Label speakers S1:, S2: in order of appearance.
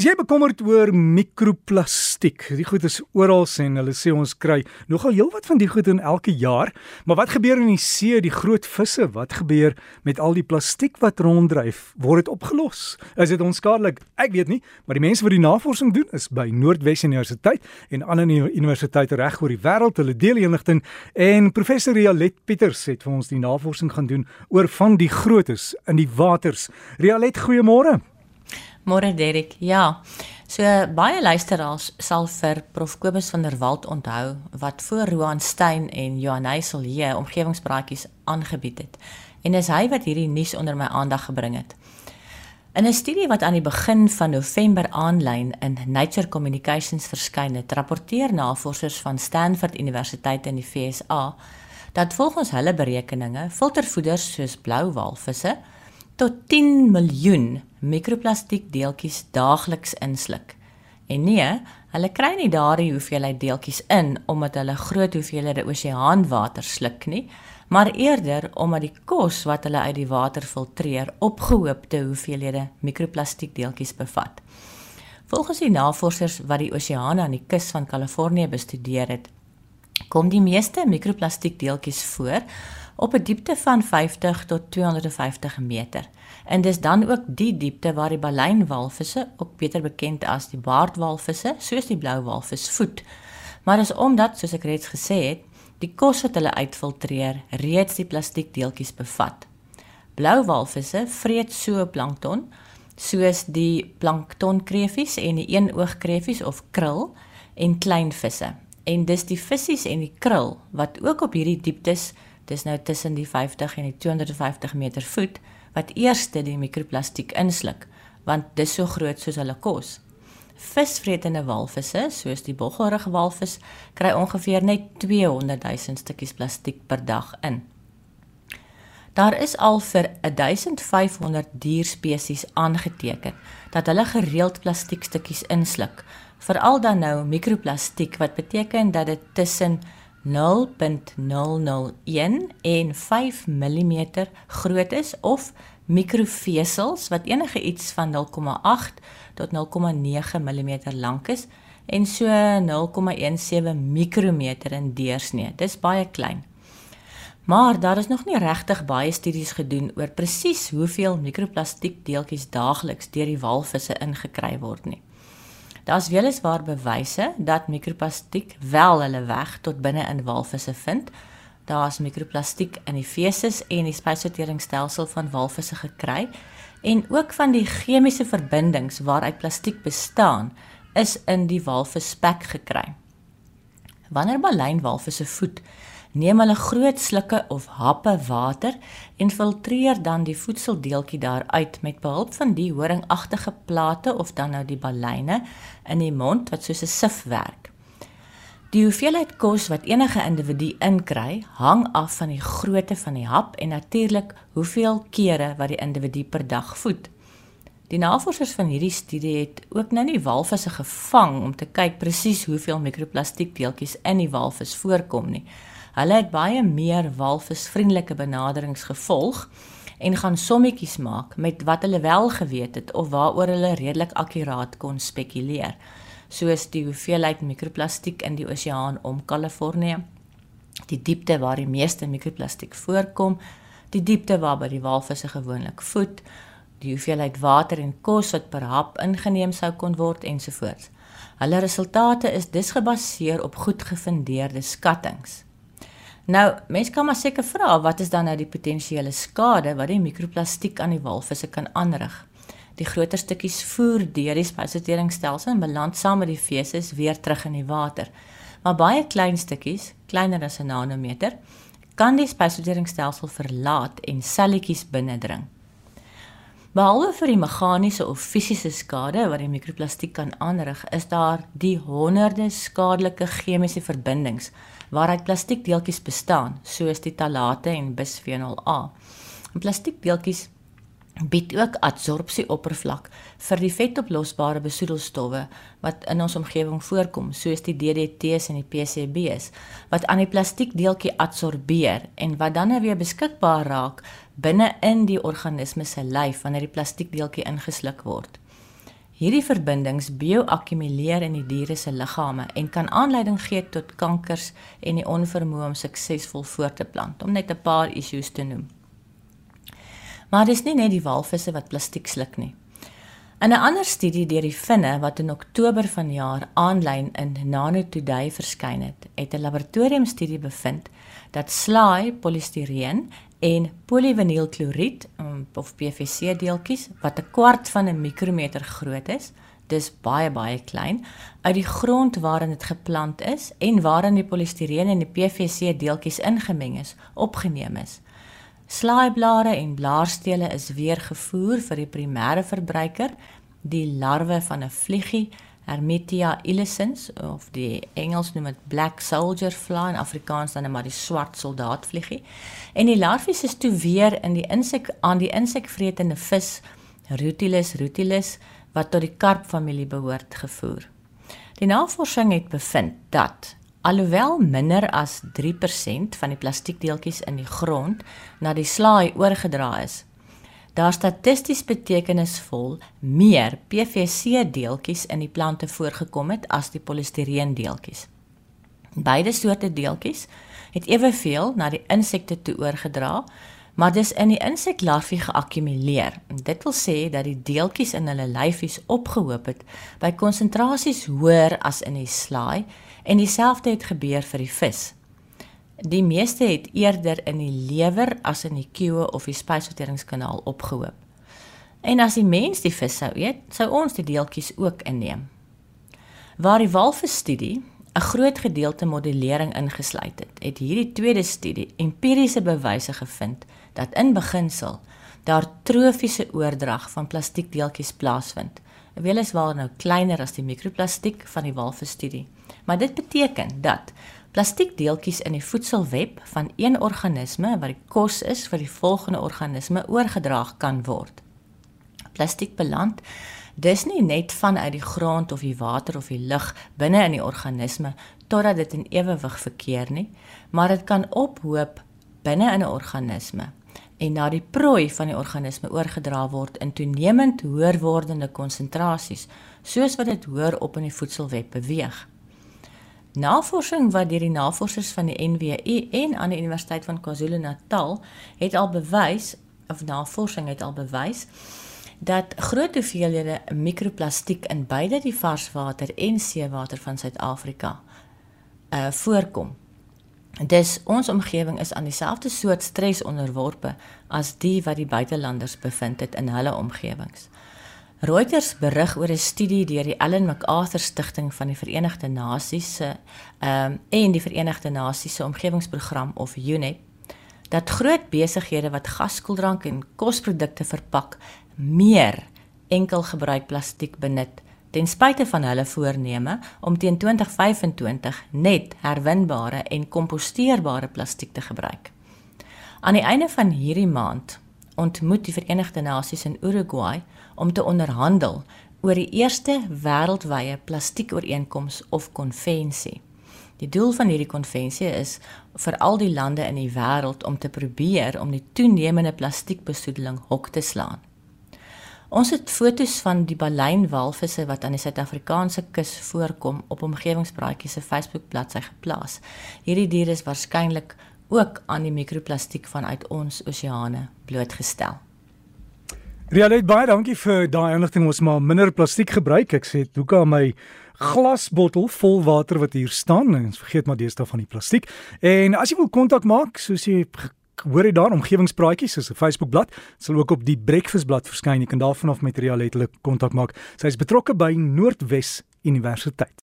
S1: Is jy bekommerd oor mikroplastiek? Die goed is oral en hulle sê ons kry nogal heelwat van die goed in elke jaar. Maar wat gebeur in die see, die groot visse? Wat gebeur met al die plastiek wat ronddryf? Word dit opgelos? Is dit onskadelik? Ek weet nie, maar die mense wat die navorsing doen is by Noordwes Universiteit en ander universiteite reg oor die wêreld. Hulle deel inligting en professor Rialet Pieters het vir ons die navorsing gaan doen oor van die grootes in die waters. Rialet, goeiemôre.
S2: Môre Derek. Ja. So baie luisteraars sal vir Prof Kobus van der Walt onthou wat voor Roan Stein en Johan Heisel hier omgewingspraatjies aangebied het. En dis hy wat hierdie nuus onder my aandag gebring het. In 'n studie wat aan die begin van November aanlyn in Nature Communications verskyn het, rapporteer navorsers van Stanford Universiteit in die VSA dat volgens hulle berekeninge filtervoeders soos blou walvisse tot 10 miljoen mikroplastiek deeltjies daagliks insluk. En nee, hulle kry nie daardie hoeveelheid deeltjies in omdat hulle groot hoeveelhede oseaanwater sluk nie, maar eerder omdat die kos wat hulle uit die water filtreer opgehoopte hoeveelhede mikroplastiek deeltjies bevat. Volgens die navorsers wat die oseane aan die kus van Kalifornië bestudeer het, kom die meeste mikroplastiek deeltjies voor op 'n diepte van 50 tot 250 meter. En dis dan ook die diepte waar die baleinwalvisse, ook beter bekend as die baardwalvisse, soos die blou walvis voed. Maar dis omdat, soos ek reeds gesê het, die kos wat hulle uitfiltreer reeds die plastiekdeeltjies bevat. Blou walvisse vreet so plankton soos die planktonkreefies en die eenoogkreefies of krul en klein visse. En dis die visse en die krul wat ook op hierdie dieptes dis nou tussen die 50 en die 250 meter voet wat eerste die mikroplastiek insluk want dis so groot soos hulle kos. Visvretende walvisse soos die boggelrige walvis kry ongeveer net 200 000 stukkies plastiek per dag in. Daar is al vir 1500 dierspesies aangeteken dat hulle gereeld plastiekstukkies insluk, veral dan nou mikroplastiek wat beteken dat dit tussen 0.001 en 5 mm groot is of mikrovesels wat enige iets van 0.8 tot 0.9 mm lank is en so 0.17 mikrometer in deursnee. Dis baie klein. Maar daar is nog nie regtig baie studies gedoen oor presies hoeveel mikroplastiek deeltjies daagliks deur die walvisse ingekry word nie. Daar's weliswaar bewyse dat mikroplastiek wel hulle weg tot binne in walvisse vind. Daar's mikroplastiek in die feses en die spysverteringsstelsel van walvisse gekry en ook van die chemiese verbindings waaruit plastiek bestaan is in die walvisspek gekry. Wanneer baleinwalvisse voed, neem hulle groot slukke of happe water en filtreer dan die voedseldeeltjie daaruit met behulp van die horingagtige plate of dan nou die baleine in die mond wat soos 'n sif werk. Die hoeveelheid kos wat enige individu inkry, hang af van die grootte van die hap en natuurlik hoeveel kere wat die individu per dag voed. Die navorsers van hierdie studie het ook nou nie walvisse gevang om te kyk presies hoeveel mikroplastiekdeeltjies in die walvis voorkom nie. Hulle het baie meer walvisvriendelike benaderings gevolg en gaan sommetjies maak met wat hulle wel geweet het of waaroor hulle redelik akkuraat kon spekuleer soos die hoeveelheid mikroplastiek in die oseaan om Kalifornië die diepte waar die meeste mikroplastiek voorkom die diepte waar by die walvisse gewoonlik voed die hoeveelheid water en kos wat per hap ingeneem sou kon word ensovoorts. Hulle resultate is dus gebaseer op goed gefundeerde skattings Nou, mense kan maar seker vra wat is dan nou die potensiële skade wat die mikroplastiek aan die walvisse kan aanrig? Die groter stukkies voer deur die spysverteringsstelsel en beland saam met die feses weer terug in die water. Maar baie klein stukkies, kleiner as 'n nanometer, kan die spysverteringsstelsel verlaat en selletjies binnendring. Behalwe vir die meganiese of fisiese skade wat die mikroplastiek kan aanrig, is daar die honderde skadelike chemiese verbindings waaruit plastiekdeeltjies bestaan, soos die talate en bisfenol A. En plastiekdeeltjies bied ook adsorpsie oppervlak vir die vetoplosbare besoedelstowwe wat in ons omgewing voorkom, soos die DDT's en die PCB's wat aan die plastiekdeeltjie adsorbeer en wat dan weer beskikbaar raak binne in die organisme se lyf wanneer die plastiekdeeltjie ingesluk word. Hierdie verbindings bioakkumuleer in die diere se liggame en kan aanleiding gee tot kankers en die onvermoë om suksesvol voort te plant, om net 'n paar issues te noem. Maar dis nie net die walvisse wat plastiek sluk nie. In 'n ander studie deur die Finne wat in Oktober vanjaar aanlyn in Nano Today verskyn het, het 'n laboratoriumstudie bevind dat slaai polistireen en polivinylkloried um, of PVC deeltjies wat 'n kwart van 'n mikrometer groot is, dis baie baie klein, uit die grond waarin dit geplant is en waarin die polistireen en die PVC deeltjies ingemeng is, opgeneem is. Slaaiblare en blaarstele is weer gevoer vir die primêre verbruiker, die larwe van 'n vliegie Hermetia illicens of die Engels noem dit black soldier fly in Afrikaans dan maar die swart soldaatvliegie. En die larfies is toe weer in die insek aan die insekvretende vis Rutilus rutilus wat tot die karpfamilie behoort gevoer. Die navorsing het bevind dat alhoewel minder as 3% van die plastiekdeeltjies in die grond na die slaai oorgedra is, daar statisties betekenisvol meer PVC deeltjies in die plante voorgekom het as die polistireen deeltjies. Beide soorte deeltjies het eweveel na die insekte toe oorgedra, maar dis in die inseklarwie geakkumuleer. Dit wil sê dat die deeltjies in hulle lyfies opgehoop het by konsentrasies hoër as in die slaai en dieselfde het gebeur vir die vis. Die meeste het eerder in die lewer as in die kiewe of die spysverteringskanaal opgehoop. En as die mens die vis sou eet, sou ons die deeltjies ook inneem. Waar die walvisstudie 'n groot gedeelte modellering ingesluit het, het hierdie tweede studie empiriese bewyse gevind dat in beginsel daar trofiese oordrag van plastiekdeeltjies plaasvind. Weliswaar nou kleiner as die mikroplastiek van die walvisstudie, maar dit beteken dat Plastiekdeeltjies in die voedselweb van een organisme wat die kos is vir die volgende organisme oorgedra kan word. Plastiek beland dis nie net vanuit die grond of die water of die lug binne in die organisme totdat dit in ewewig verkeer nie, maar dit kan ophoop binne in 'n organisme en na die prooi van die organisme oorgedra word in toenemend hoër wordende konsentrasies, soos wat dit hoër op in die voedselweb beweeg. Navorsing wat deur die navorsers van die NWU en aan die Universiteit van KwaZulu-Natal het al bewys of navorsing het al bewys dat groot hoeveelhede mikroplastiek in beide die varswater en seewater van Suid-Afrika uh voorkom. Dis ons omgewing is aan dieselfde soort stres onderworpe as die wat die buitelanders bevind het in hulle omgewings. Reuters berig oor 'n studie deur die Ellen MacArthur Stichting van die Verenigde Nasies se ehm um, en die Verenigde Nasies se omgewingsprogram of UNEP dat groot besighede wat gaskoeldrank en kosprodukte verpak meer enkelgebruik plastiek benut ten spyte van hulle voorneme om teen 2025 net herwinbare en komposteerbare plastiek te gebruik. Aan die einde van hierdie maand ontmoet die Verenigde Nasies in Uruguay om te onderhandel oor die eerste wêreldwye plastiekooreenkoms of konvensie. Die doel van hierdie konvensie is vir al die lande in die wêreld om te probeer om die toenemende plastiekbesoedeling hok te slaan. Ons het fotos van die baleinwalvisse wat aan die Suid-Afrikaanse kus voorkom op omgewingspraatjies se Facebook bladsy geplaas. Hierdie diere is waarskynlik ook aan die mikroplastiek vanuit ons oseane blootgestel.
S1: Rialet baie dankie vir daai inligting. Ons maar minder plastiek gebruik. Ek sê hoe kan my glasbottel vol water wat hier staan en vergeet maar deesdae van die plastiek. En as jy wil kontak maak, soos jy hoor jy daar omgewingspraatjies soos 'n Facebookblad, sal ook op die Breakfastblad verskyn. Jy kan daarvan af met Rialet kontak maak. Sy is betrokke by Noordwes Universiteit.